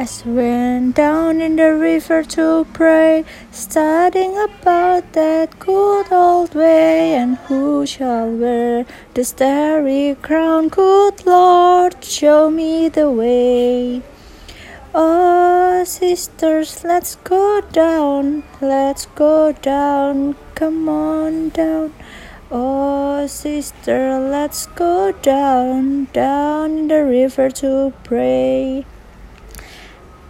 As went down in the river to pray, studying about that good old way, and who shall wear the starry crown? Good Lord, show me the way. Oh, sisters, let's go down, let's go down, come on down. Oh, sister, let's go down, down in the river to pray.